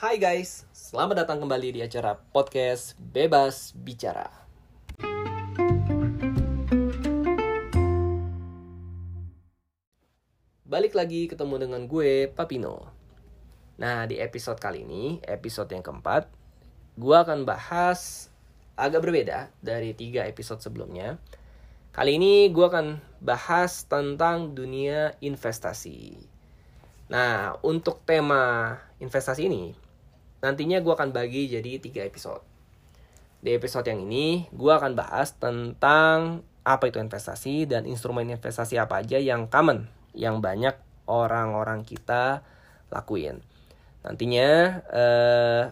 Hai guys, selamat datang kembali di acara podcast Bebas Bicara. Balik lagi ketemu dengan gue, Papino. Nah, di episode kali ini, episode yang keempat, gue akan bahas agak berbeda dari tiga episode sebelumnya. Kali ini gue akan bahas tentang dunia investasi. Nah, untuk tema investasi ini, nantinya gue akan bagi jadi tiga episode. Di episode yang ini, gue akan bahas tentang apa itu investasi dan instrumen investasi apa aja yang common, yang banyak orang-orang kita lakuin. Nantinya eh,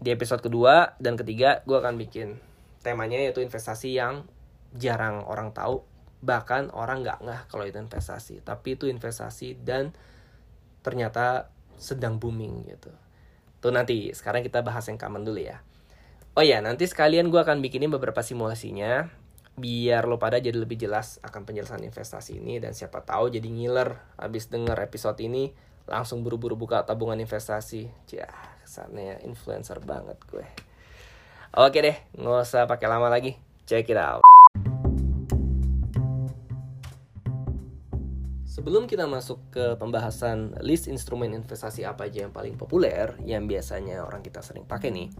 di episode kedua dan ketiga, gue akan bikin temanya yaitu investasi yang jarang orang tahu, bahkan orang nggak ngeh kalau itu investasi. Tapi itu investasi dan ternyata sedang booming gitu. Tuh nanti, sekarang kita bahas yang common dulu ya. Oh ya, nanti sekalian gue akan bikinin beberapa simulasinya biar lo pada jadi lebih jelas akan penjelasan investasi ini dan siapa tahu jadi ngiler habis denger episode ini langsung buru-buru buka tabungan investasi. Cih, kesannya influencer banget gue. Oke deh, nggak usah pakai lama lagi. Check it out. Sebelum kita masuk ke pembahasan list instrumen investasi apa aja yang paling populer, yang biasanya orang kita sering pakai nih,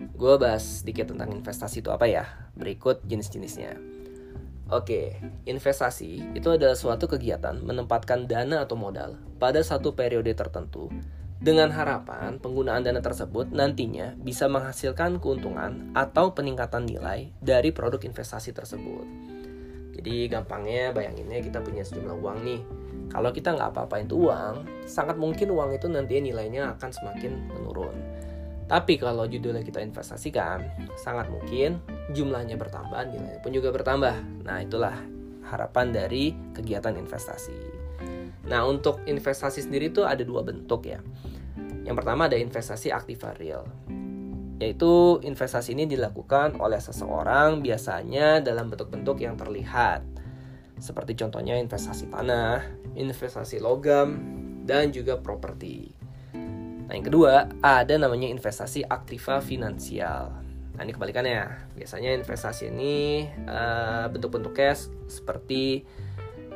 gue bahas sedikit tentang investasi itu apa ya. Berikut jenis-jenisnya. Oke, investasi itu adalah suatu kegiatan menempatkan dana atau modal pada satu periode tertentu dengan harapan penggunaan dana tersebut nantinya bisa menghasilkan keuntungan atau peningkatan nilai dari produk investasi tersebut. Jadi gampangnya bayanginnya kita punya sejumlah uang nih. Kalau kita nggak apa-apain tuh uang, sangat mungkin uang itu nantinya nilainya akan semakin menurun. Tapi kalau judulnya kita investasikan, sangat mungkin jumlahnya bertambah, nilainya pun juga bertambah. Nah itulah harapan dari kegiatan investasi. Nah untuk investasi sendiri tuh ada dua bentuk ya. Yang pertama ada investasi aktiva real yaitu investasi ini dilakukan oleh seseorang biasanya dalam bentuk-bentuk yang terlihat. Seperti contohnya investasi tanah, investasi logam, dan juga properti. Nah, yang kedua, ada namanya investasi aktiva finansial. Nah, ini kebalikannya. Biasanya investasi ini uh, bentuk-bentuk cash seperti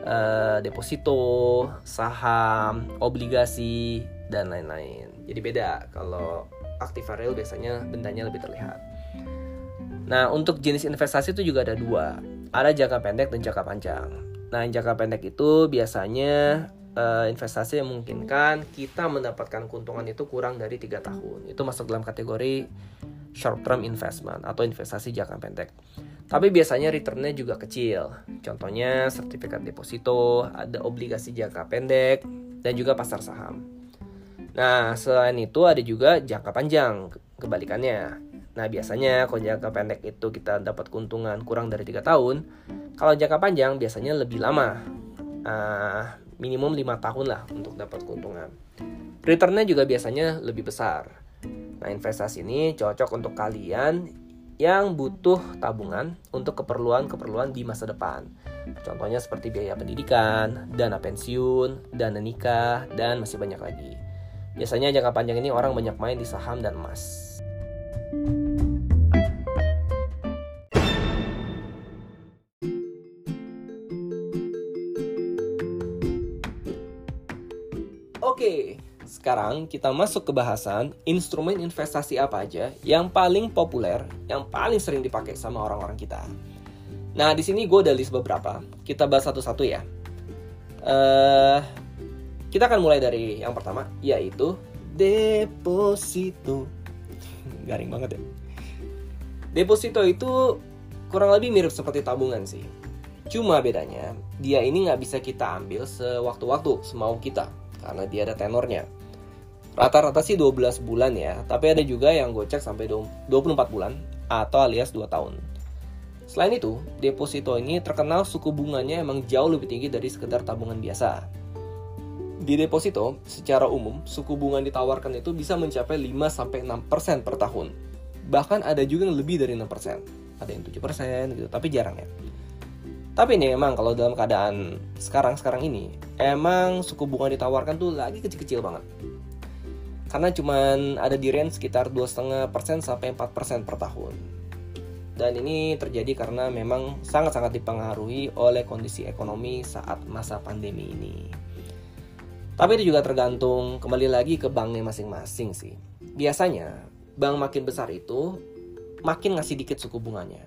uh, deposito, saham, obligasi, dan lain-lain. Jadi beda kalau Activa Real biasanya bendanya lebih terlihat. Nah, untuk jenis investasi itu juga ada dua. Ada jangka pendek dan jangka panjang. Nah, jangka pendek itu biasanya uh, investasi yang memungkinkan kita mendapatkan keuntungan itu kurang dari tiga tahun. Itu masuk dalam kategori short term investment atau investasi jangka pendek. Tapi biasanya returnnya juga kecil. Contohnya sertifikat deposito, ada obligasi jangka pendek, dan juga pasar saham. Nah, selain itu ada juga jangka panjang, kebalikannya. Nah, biasanya kalau jangka pendek itu kita dapat keuntungan kurang dari tiga tahun, kalau jangka panjang biasanya lebih lama, uh, minimum lima tahun lah untuk dapat keuntungan. Returnnya juga biasanya lebih besar. Nah, investasi ini cocok untuk kalian yang butuh tabungan untuk keperluan-keperluan di masa depan. Contohnya seperti biaya pendidikan, dana pensiun, dana nikah, dan masih banyak lagi. Biasanya jangka panjang ini orang banyak main di saham dan emas. Oke, sekarang kita masuk ke bahasan instrumen investasi apa aja yang paling populer, yang paling sering dipakai sama orang-orang kita. Nah, di sini gue udah list beberapa. Kita bahas satu-satu ya. Uh, kita akan mulai dari yang pertama, yaitu deposito. Garing banget ya. Deposito itu kurang lebih mirip seperti tabungan sih. Cuma bedanya, dia ini nggak bisa kita ambil sewaktu-waktu, semau kita. Karena dia ada tenornya. Rata-rata sih 12 bulan ya, tapi ada juga yang gue cek sampai 24 bulan atau alias 2 tahun. Selain itu, deposito ini terkenal suku bunganya emang jauh lebih tinggi dari sekedar tabungan biasa. Di deposito, secara umum, suku bunga yang ditawarkan itu bisa mencapai 5-6% per tahun. Bahkan ada juga yang lebih dari 6%. Ada yang 7% gitu, tapi jarang ya. Tapi ini emang kalau dalam keadaan sekarang-sekarang ini, emang suku bunga ditawarkan tuh lagi kecil-kecil banget. karena cuman ada di range sekitar 2,5% sampai 4% per tahun. Dan ini terjadi karena memang sangat-sangat dipengaruhi oleh kondisi ekonomi saat masa pandemi ini. Tapi itu juga tergantung kembali lagi ke banknya masing-masing sih. Biasanya bank makin besar itu makin ngasih dikit suku bunganya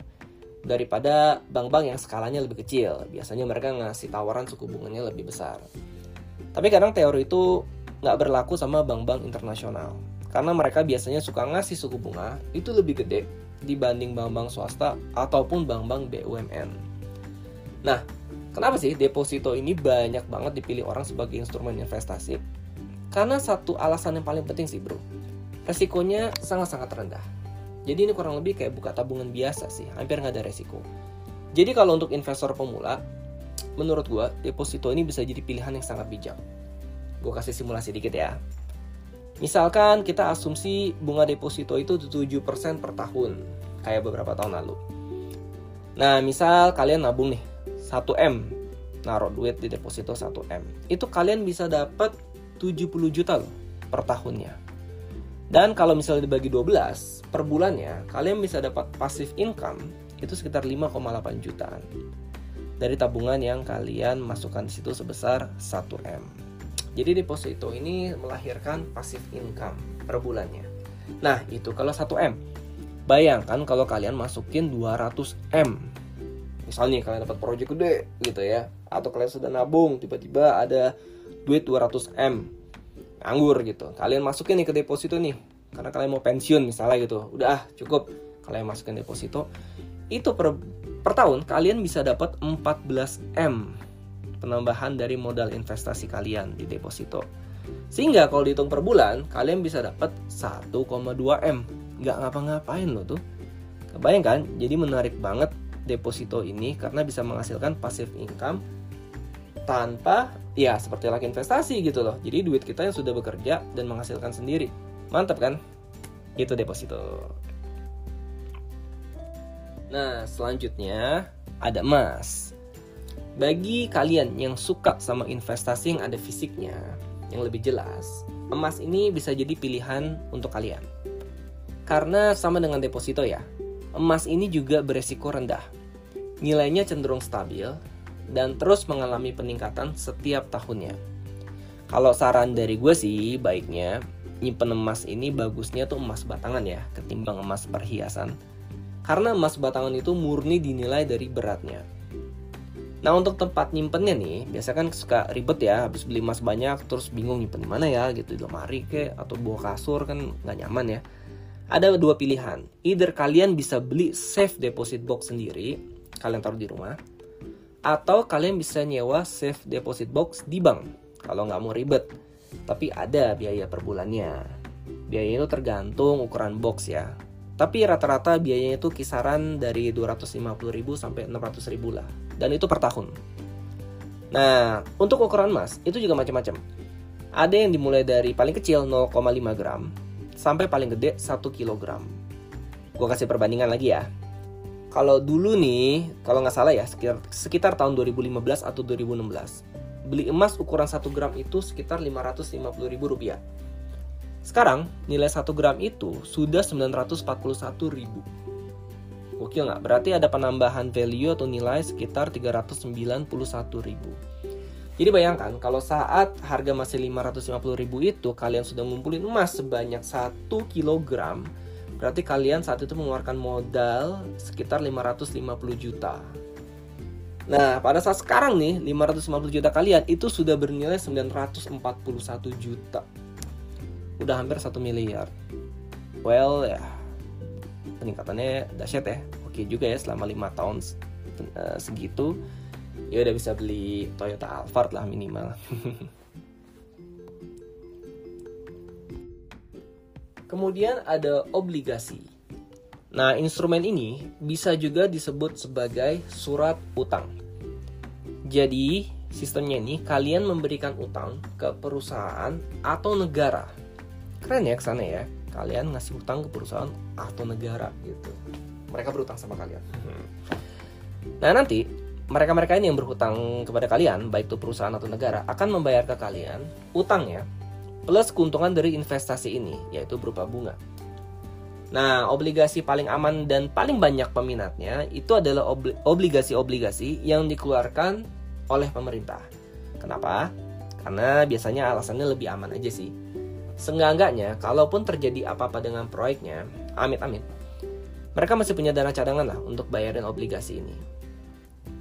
daripada bank-bank yang skalanya lebih kecil. Biasanya mereka ngasih tawaran suku bunganya lebih besar. Tapi kadang teori itu nggak berlaku sama bank-bank internasional. Karena mereka biasanya suka ngasih suku bunga itu lebih gede dibanding bank-bank swasta ataupun bank-bank BUMN. Nah, kenapa sih deposito ini banyak banget dipilih orang sebagai instrumen investasi? Karena satu alasan yang paling penting sih bro, resikonya sangat-sangat rendah. Jadi ini kurang lebih kayak buka tabungan biasa sih, hampir nggak ada resiko. Jadi kalau untuk investor pemula, menurut gue deposito ini bisa jadi pilihan yang sangat bijak. Gue kasih simulasi dikit ya. Misalkan kita asumsi bunga deposito itu 7% per tahun, kayak beberapa tahun lalu. Nah, misal kalian nabung nih, 1M, naruh duit di deposito 1M. Itu kalian bisa dapat 70 juta loh per tahunnya. Dan kalau misalnya dibagi 12, per bulannya kalian bisa dapat passive income itu sekitar 5,8 jutaan. Dari tabungan yang kalian masukkan di situ sebesar 1M. Jadi deposito ini melahirkan passive income per bulannya. Nah, itu kalau 1M. Bayangkan kalau kalian masukin 200M. Misalnya kalian dapat proyek gede gitu ya, atau kalian sudah nabung tiba-tiba ada duit 200M. Anggur gitu. Kalian masukin nih ke deposito nih karena kalian mau pensiun misalnya gitu. Udah ah, cukup kalian masukin deposito. Itu per per tahun kalian bisa dapat 14M penambahan dari modal investasi kalian di deposito. Sehingga kalau dihitung per bulan, kalian bisa dapat 1,2 M. Nggak ngapa-ngapain loh tuh. Kebayang kan? Jadi menarik banget deposito ini karena bisa menghasilkan passive income tanpa ya seperti lagi investasi gitu loh. Jadi duit kita yang sudah bekerja dan menghasilkan sendiri. Mantap kan? Itu deposito. Nah, selanjutnya ada emas. Bagi kalian yang suka sama investasi yang ada fisiknya, yang lebih jelas, emas ini bisa jadi pilihan untuk kalian. Karena sama dengan deposito ya, emas ini juga beresiko rendah. Nilainya cenderung stabil dan terus mengalami peningkatan setiap tahunnya. Kalau saran dari gue sih, baiknya nyimpen emas ini bagusnya tuh emas batangan ya, ketimbang emas perhiasan. Karena emas batangan itu murni dinilai dari beratnya Nah untuk tempat nyimpennya nih, biasa kan suka ribet ya, habis beli emas banyak terus bingung nyimpen di mana ya gitu di lemari ke atau bawa kasur kan nggak nyaman ya. Ada dua pilihan, either kalian bisa beli safe deposit box sendiri, kalian taruh di rumah, atau kalian bisa nyewa safe deposit box di bank kalau nggak mau ribet. Tapi ada biaya per bulannya. Biaya itu tergantung ukuran box ya. Tapi rata-rata biayanya itu kisaran dari 250.000 sampai 600.000 lah. Dan itu per tahun. Nah, untuk ukuran emas itu juga macam-macam. Ada yang dimulai dari paling kecil 0,5 gram sampai paling gede 1 kg. Gue kasih perbandingan lagi ya. Kalau dulu nih, kalau nggak salah ya, sekitar, sekitar tahun 2015 atau 2016, beli emas ukuran 1 gram itu sekitar 550 ribu rupiah. Sekarang nilai 1 gram itu sudah 941 ribu. Gokil nggak? Berarti ada penambahan value atau nilai sekitar 391 ribu. Jadi bayangkan kalau saat harga masih 550 ribu itu kalian sudah ngumpulin emas sebanyak 1 kg Berarti kalian saat itu mengeluarkan modal sekitar 550 juta. Nah pada saat sekarang nih 550 juta kalian itu sudah bernilai 941 juta. Udah hampir satu miliar. Well ya peningkatannya dahsyat ya. Oke juga ya selama lima tahun uh, segitu ya udah bisa beli Toyota Alphard lah minimal kemudian ada obligasi. Nah instrumen ini bisa juga disebut sebagai surat utang. Jadi sistemnya ini kalian memberikan utang ke perusahaan atau negara. Keren ya ke sana ya. Kalian ngasih utang ke perusahaan atau negara gitu. Mereka berutang sama kalian. Hmm. nah nanti mereka-mereka ini yang berhutang kepada kalian baik itu perusahaan atau negara akan membayar ke kalian utangnya plus keuntungan dari investasi ini, yaitu berupa bunga. Nah, obligasi paling aman dan paling banyak peminatnya itu adalah obligasi-obligasi yang dikeluarkan oleh pemerintah. Kenapa? Karena biasanya alasannya lebih aman aja sih. Seenggak-enggaknya, kalaupun terjadi apa-apa dengan proyeknya, amit-amit, mereka masih punya dana cadangan lah untuk bayarin obligasi ini.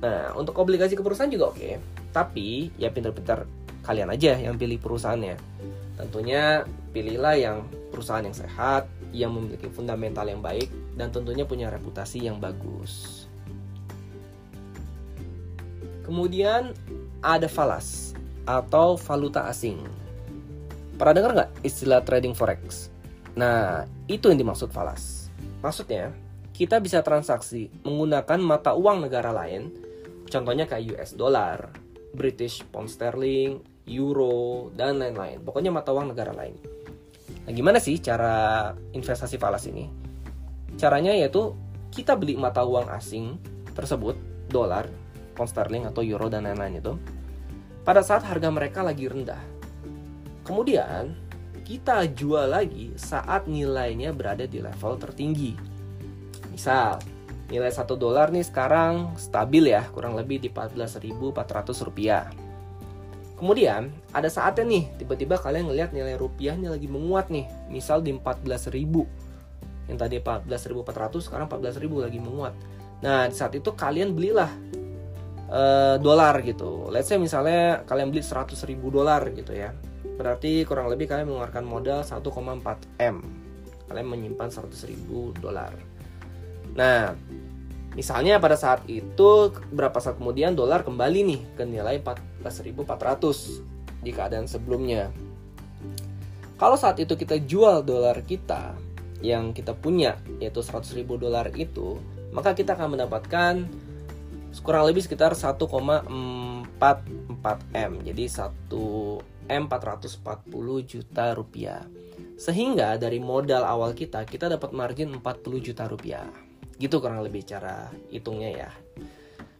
Nah, untuk obligasi ke perusahaan juga oke, tapi ya pintar-pintar kalian aja yang pilih perusahaannya. Tentunya pilihlah yang perusahaan yang sehat, yang memiliki fundamental yang baik, dan tentunya punya reputasi yang bagus. Kemudian ada falas atau valuta asing. Pernah dengar nggak istilah trading forex? Nah, itu yang dimaksud falas. Maksudnya, kita bisa transaksi menggunakan mata uang negara lain, contohnya kayak US dollar, British pound sterling, euro, dan lain-lain. Pokoknya mata uang negara lain. Nah, gimana sih cara investasi falas ini? Caranya yaitu kita beli mata uang asing tersebut, dolar, pound sterling atau euro dan lain-lain itu pada saat harga mereka lagi rendah. Kemudian kita jual lagi saat nilainya berada di level tertinggi. Misal, nilai 1 dolar nih sekarang stabil ya, kurang lebih di 14.400 rupiah. Kemudian ada saatnya nih tiba-tiba kalian ngelihat nilai rupiah ini lagi menguat nih, misal di 14.000. Yang tadi 14.400 sekarang 14.000 lagi menguat. Nah, di saat itu kalian belilah uh, dolar gitu. Let's say misalnya kalian beli 100.000 dolar gitu ya. Berarti kurang lebih kalian mengeluarkan modal 1,4 M. Kalian menyimpan 100.000 dolar. Nah, Misalnya pada saat itu berapa saat kemudian dolar kembali nih ke nilai 14.400 di keadaan sebelumnya. Kalau saat itu kita jual dolar kita yang kita punya yaitu 100.000 dolar itu, maka kita akan mendapatkan kurang lebih sekitar 1,44 M. Jadi 1 M 440 juta rupiah. Sehingga dari modal awal kita kita dapat margin 40 juta rupiah. Gitu kurang lebih cara hitungnya ya.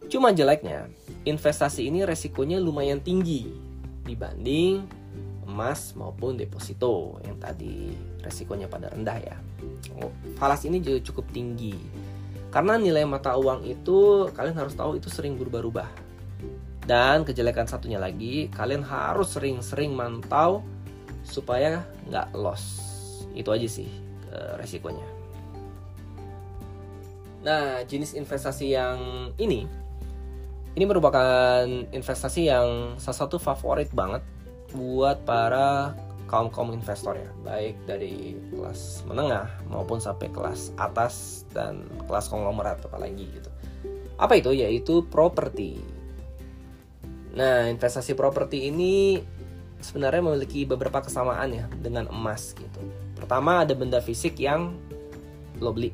Cuma jeleknya, investasi ini resikonya lumayan tinggi dibanding emas maupun deposito yang tadi resikonya pada rendah ya. Oh, falas ini juga cukup tinggi. Karena nilai mata uang itu kalian harus tahu itu sering berubah-ubah. Dan kejelekan satunya lagi, kalian harus sering-sering mantau supaya nggak loss. Itu aja sih eh, resikonya. Nah, jenis investasi yang ini ini merupakan investasi yang salah satu favorit banget buat para kaum kaum investor ya, baik dari kelas menengah maupun sampai kelas atas dan kelas konglomerat apalagi gitu. Apa itu? Yaitu properti. Nah, investasi properti ini sebenarnya memiliki beberapa kesamaan ya dengan emas gitu. Pertama ada benda fisik yang lo beli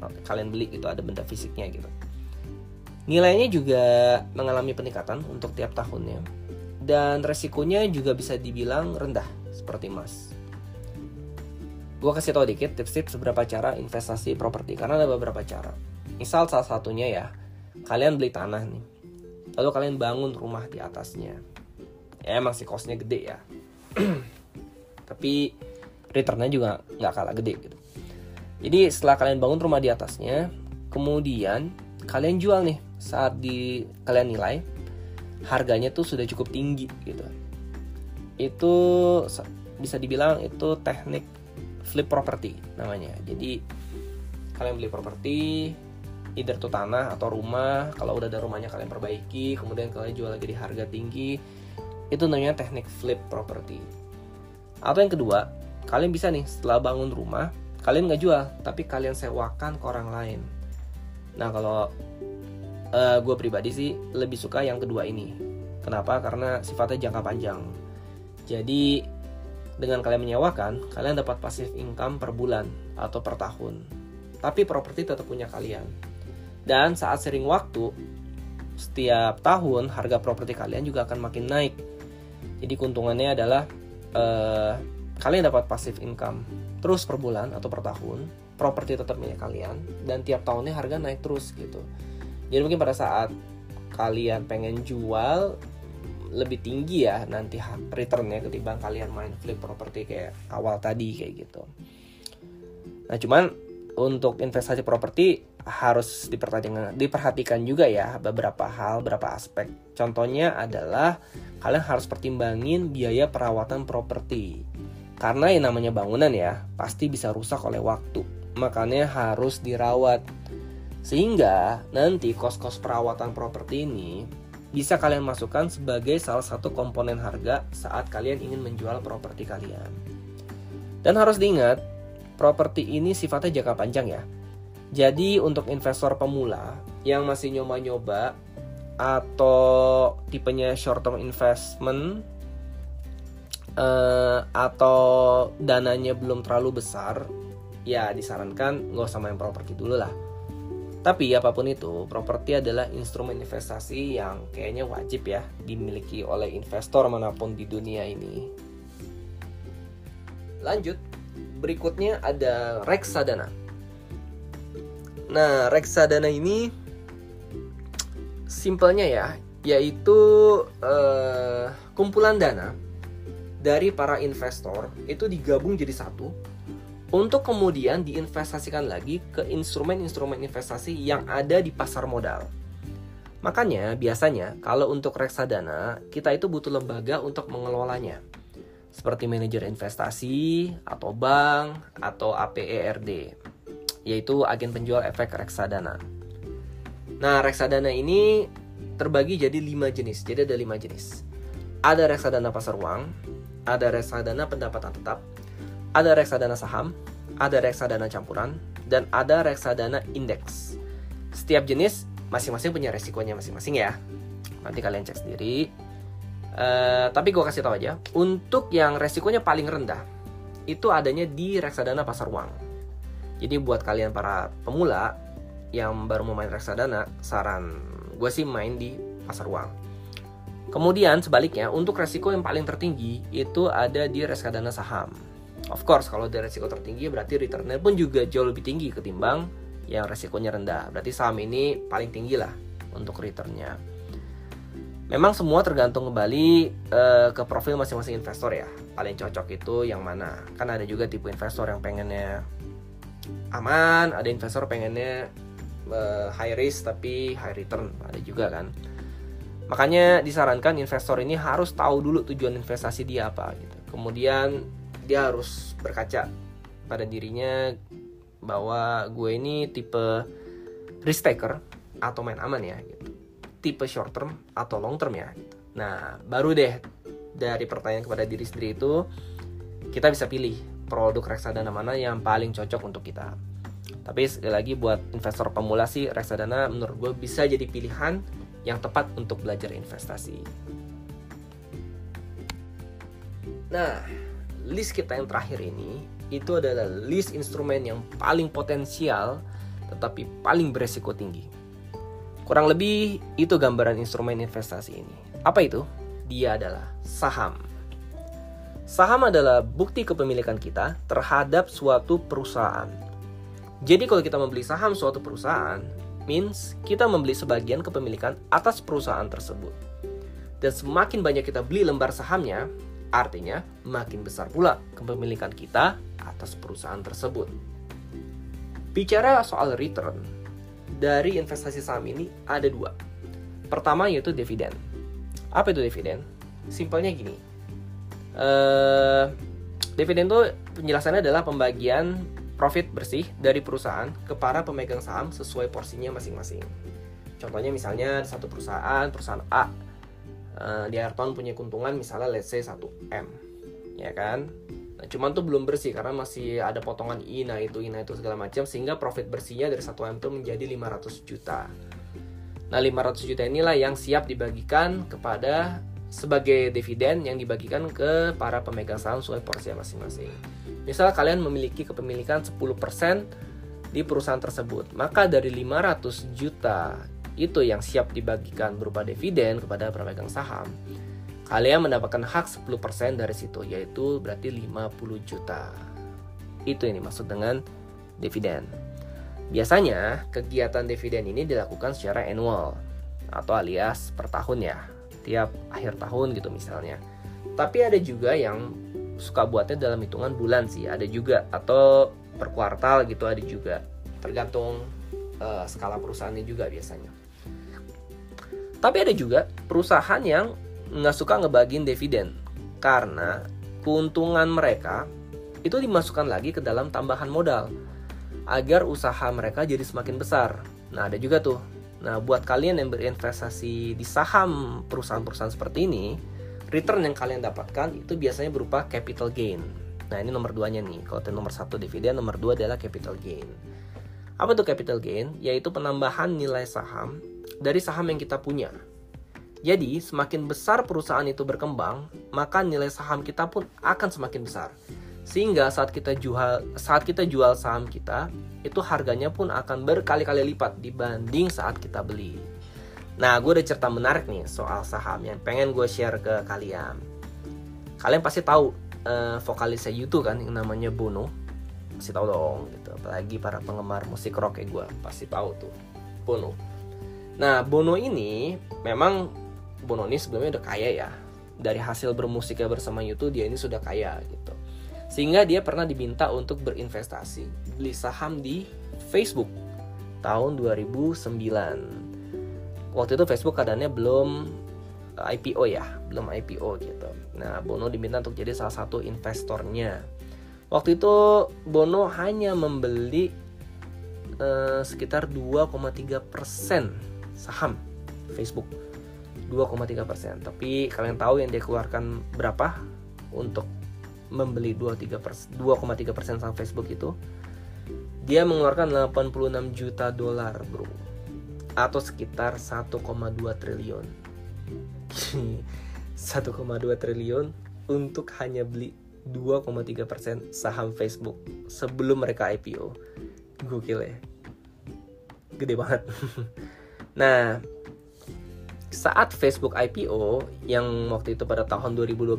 kalian beli itu ada benda fisiknya gitu. Nilainya juga mengalami peningkatan untuk tiap tahunnya dan resikonya juga bisa dibilang rendah seperti emas. Gue kasih tau dikit tips-tips beberapa cara investasi properti karena ada beberapa cara. Misal salah satunya ya, kalian beli tanah nih, lalu kalian bangun rumah di atasnya. Ya emang sih costnya gede ya, tapi returnnya juga nggak kalah gede gitu. Jadi setelah kalian bangun rumah di atasnya, kemudian kalian jual nih saat di kalian nilai harganya tuh sudah cukup tinggi gitu. Itu bisa dibilang itu teknik flip property namanya. Jadi kalian beli properti either tuh tanah atau rumah, kalau udah ada rumahnya kalian perbaiki, kemudian kalian jual lagi di harga tinggi. Itu namanya teknik flip property. Atau yang kedua, kalian bisa nih setelah bangun rumah, kalian nggak jual tapi kalian sewakan ke orang lain. Nah kalau uh, eh, gue pribadi sih lebih suka yang kedua ini. Kenapa? Karena sifatnya jangka panjang. Jadi dengan kalian menyewakan kalian dapat pasif income per bulan atau per tahun. Tapi properti tetap punya kalian. Dan saat sering waktu setiap tahun harga properti kalian juga akan makin naik. Jadi keuntungannya adalah uh, kalian dapat pasif income terus per bulan atau per tahun properti tetap milik kalian dan tiap tahunnya harga naik terus gitu jadi mungkin pada saat kalian pengen jual lebih tinggi ya nanti returnnya ketimbang kalian main flip properti kayak awal tadi kayak gitu. Nah cuman untuk investasi properti harus diperhatikan juga ya beberapa hal, beberapa aspek. Contohnya adalah kalian harus pertimbangin biaya perawatan properti. Karena yang namanya bangunan ya pasti bisa rusak oleh waktu. Makanya harus dirawat. Sehingga nanti kos-kos perawatan properti ini bisa kalian masukkan sebagai salah satu komponen harga saat kalian ingin menjual properti kalian. Dan harus diingat, properti ini sifatnya jangka panjang ya. Jadi untuk investor pemula yang masih nyoba-nyoba atau tipenya short term investment uh, atau dananya belum terlalu besar, ya disarankan nggak usah main properti dulu lah tapi apa pun itu, properti adalah instrumen investasi yang kayaknya wajib ya dimiliki oleh investor mana pun di dunia ini. Lanjut, berikutnya ada reksadana. Nah, reksadana ini simpelnya ya, yaitu uh, kumpulan dana dari para investor itu digabung jadi satu untuk kemudian diinvestasikan lagi ke instrumen-instrumen investasi yang ada di pasar modal. Makanya biasanya kalau untuk reksadana kita itu butuh lembaga untuk mengelolanya. Seperti manajer investasi atau bank atau APERD yaitu agen penjual efek reksadana. Nah, reksadana ini terbagi jadi lima jenis. Jadi ada lima jenis. Ada reksadana pasar uang, ada reksadana pendapatan tetap, ada reksadana saham, ada reksadana campuran, dan ada reksadana indeks. Setiap jenis masing-masing punya resikonya masing-masing ya. Nanti kalian cek sendiri. Uh, tapi gue kasih tahu aja, untuk yang resikonya paling rendah, itu adanya di reksadana pasar uang. Jadi buat kalian para pemula yang baru mau main reksadana, saran gue sih main di pasar uang. Kemudian sebaliknya, untuk resiko yang paling tertinggi itu ada di reksadana saham. Of course, kalau ada resiko tertinggi berarti returnnya pun juga jauh lebih tinggi ketimbang yang resikonya rendah. Berarti saham ini paling tinggi lah untuk returnnya. Memang semua tergantung kembali uh, ke profil masing-masing investor ya. Paling cocok itu yang mana? Kan ada juga tipe investor yang pengennya aman, ada investor pengennya uh, high risk tapi high return, ada juga kan. Makanya disarankan investor ini harus tahu dulu tujuan investasi dia apa gitu. Kemudian dia harus berkaca pada dirinya bahwa gue ini tipe risk taker atau main aman ya gitu. tipe short term atau long term ya gitu. nah baru deh dari pertanyaan kepada diri sendiri itu kita bisa pilih produk reksadana mana yang paling cocok untuk kita tapi sekali lagi buat investor pemula sih reksadana menurut gue bisa jadi pilihan yang tepat untuk belajar investasi nah list kita yang terakhir ini itu adalah list instrumen yang paling potensial tetapi paling beresiko tinggi. Kurang lebih itu gambaran instrumen investasi ini. Apa itu? Dia adalah saham. Saham adalah bukti kepemilikan kita terhadap suatu perusahaan. Jadi kalau kita membeli saham suatu perusahaan, means kita membeli sebagian kepemilikan atas perusahaan tersebut. Dan semakin banyak kita beli lembar sahamnya, Artinya, makin besar pula kepemilikan kita atas perusahaan tersebut. Bicara soal return, dari investasi saham ini ada dua. Pertama yaitu dividen. Apa itu dividen? Simpelnya gini. Uh, dividen itu penjelasannya adalah pembagian profit bersih dari perusahaan ke para pemegang saham sesuai porsinya masing-masing. Contohnya misalnya satu perusahaan, perusahaan A uh, di akhir tahun punya keuntungan misalnya let's say 1 M ya kan nah, cuman tuh belum bersih karena masih ada potongan INA itu INA itu segala macam sehingga profit bersihnya dari 1 M itu menjadi 500 juta nah 500 juta inilah yang siap dibagikan kepada sebagai dividen yang dibagikan ke para pemegang saham sesuai porsi masing-masing. Misal kalian memiliki kepemilikan 10% di perusahaan tersebut, maka dari 500 juta itu yang siap dibagikan berupa dividen kepada pemegang saham, kalian mendapatkan hak 10% dari situ, yaitu berarti 50 juta. Itu yang dimaksud dengan dividen. Biasanya, kegiatan dividen ini dilakukan secara annual atau alias per tahun ya. tiap akhir tahun gitu misalnya tapi ada juga yang suka buatnya dalam hitungan bulan sih. Ada juga. Atau per kuartal gitu ada juga. Tergantung uh, skala perusahaannya juga biasanya. Tapi ada juga perusahaan yang nggak suka ngebagiin dividen. Karena keuntungan mereka itu dimasukkan lagi ke dalam tambahan modal. Agar usaha mereka jadi semakin besar. Nah, ada juga tuh. Nah, buat kalian yang berinvestasi di saham perusahaan-perusahaan seperti ini, return yang kalian dapatkan itu biasanya berupa capital gain. Nah, ini nomor duanya nih. Kalau nomor satu dividen, nomor dua adalah capital gain. Apa tuh capital gain? Yaitu penambahan nilai saham dari saham yang kita punya. Jadi, semakin besar perusahaan itu berkembang, maka nilai saham kita pun akan semakin besar. Sehingga saat kita jual saat kita jual saham kita, itu harganya pun akan berkali-kali lipat dibanding saat kita beli. Nah, gue ada cerita menarik nih soal saham yang pengen gue share ke kalian. Kalian pasti tahu uh, vokalisnya YouTube kan yang namanya Bono. Pasti tahu dong gitu. Apalagi para penggemar musik rock kayak gue pasti tahu tuh Bono. Nah, Bono ini memang Bono ini sebelumnya udah kaya ya. Dari hasil bermusiknya bersama YouTube dia ini sudah kaya gitu. Sehingga dia pernah diminta untuk berinvestasi, beli saham di Facebook tahun 2009. Waktu itu Facebook keadaannya belum IPO ya, belum IPO gitu. Nah, Bono diminta untuk jadi salah satu investornya. Waktu itu Bono hanya membeli uh, sekitar 2,3 persen saham Facebook 2,3 Tapi kalian tahu yang dia keluarkan berapa untuk membeli 2,3 persen saham Facebook itu? Dia mengeluarkan 86 juta dolar, bro, atau sekitar 1,2 triliun. 1,2 triliun untuk hanya beli 2,3 persen saham Facebook sebelum mereka IPO. Gokil ya, gede banget. nah, saat Facebook IPO yang waktu itu pada tahun 2012,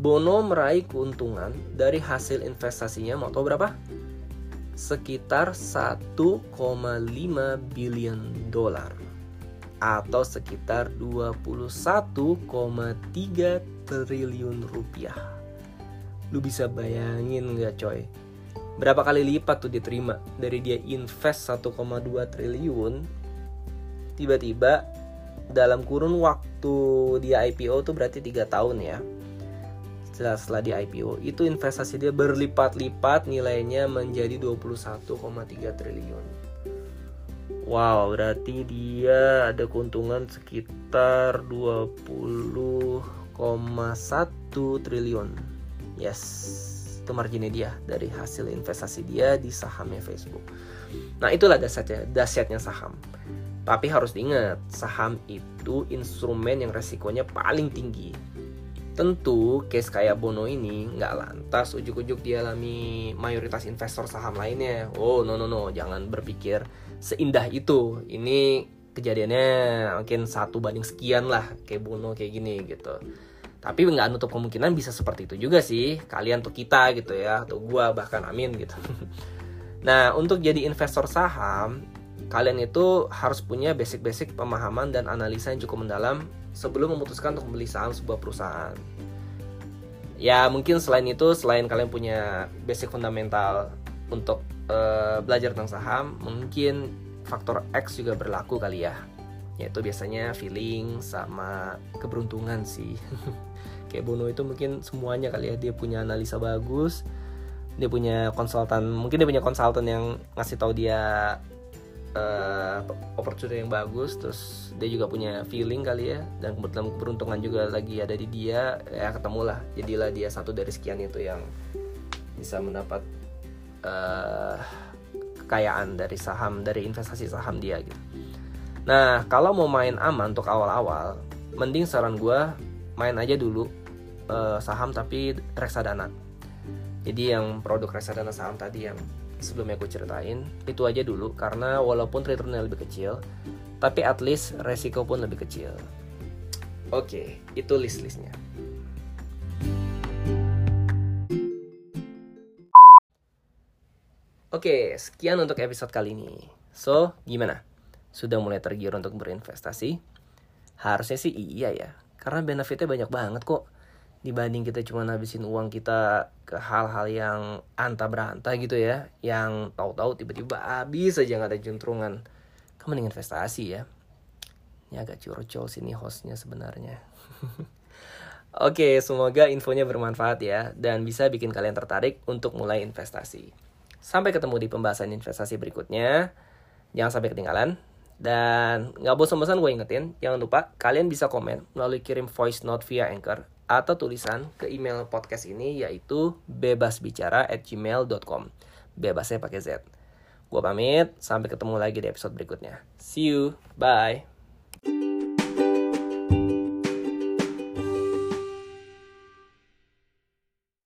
Bono meraih keuntungan dari hasil investasinya mau tahu berapa? Sekitar 1,5 billion dolar atau sekitar 21,3 triliun rupiah. Lu bisa bayangin nggak coy? Berapa kali lipat tuh diterima dari dia invest 1,2 triliun tiba-tiba dalam kurun waktu di IPO tuh berarti tiga tahun ya setelah setelah di IPO itu investasi dia berlipat-lipat nilainya menjadi 21,3 triliun. Wow berarti dia ada keuntungan sekitar 20,1 triliun. Yes itu marginnya dia dari hasil investasi dia di sahamnya Facebook. Nah itulah dasarnya dasyatnya saham. Tapi harus diingat, saham itu instrumen yang resikonya paling tinggi. Tentu, case kayak Bono ini nggak lantas ujuk-ujuk dialami mayoritas investor saham lainnya. Oh, no, no, no. Jangan berpikir seindah itu. Ini kejadiannya mungkin satu banding sekian lah kayak Bono kayak gini gitu. Tapi nggak nutup kemungkinan bisa seperti itu juga sih. Kalian tuh kita gitu ya, atau gua bahkan amin gitu. Nah, untuk jadi investor saham, kalian itu harus punya basic-basic pemahaman dan analisa yang cukup mendalam sebelum memutuskan untuk membeli saham sebuah perusahaan. Ya mungkin selain itu, selain kalian punya basic fundamental untuk uh, belajar tentang saham, mungkin faktor X juga berlaku kali ya. Yaitu biasanya feeling sama keberuntungan sih. Kayak Bono itu mungkin semuanya kali ya dia punya analisa bagus, dia punya konsultan, mungkin dia punya konsultan yang ngasih tahu dia uh, opportunity yang bagus terus dia juga punya feeling kali ya. Dan kebetulan keberuntungan juga lagi ada di dia ya ketemulah. Jadilah dia satu dari sekian itu yang bisa mendapat uh, kekayaan dari saham dari investasi saham dia gitu. Nah kalau mau main aman untuk awal-awal mending saran gue main aja dulu uh, saham tapi reksadana. Jadi yang produk reksadana saham tadi yang sebelumnya gue ceritain itu aja dulu karena walaupun returnnya lebih kecil tapi at least resiko pun lebih kecil oke itu list-listnya Oke, sekian untuk episode kali ini. So, gimana? Sudah mulai tergiur untuk berinvestasi? Harusnya sih iya ya, karena benefitnya banyak banget kok. Dibanding kita cuma habisin uang kita ke hal-hal yang anta beranta gitu ya, yang tahu-tahu tiba-tiba habis aja nggak ada juntrungan. Kamu mending investasi ya. Ini agak curcol sini hostnya sebenarnya. Oke, semoga infonya bermanfaat ya dan bisa bikin kalian tertarik untuk mulai investasi. Sampai ketemu di pembahasan investasi berikutnya. Jangan sampai ketinggalan. Dan nggak bosan-bosan gue ingetin, jangan lupa kalian bisa komen melalui kirim voice note via Anchor atau tulisan ke email podcast ini yaitu bebasbicara at gmail.com. Bebasnya pakai Z. Gue pamit, sampai ketemu lagi di episode berikutnya. See you, bye.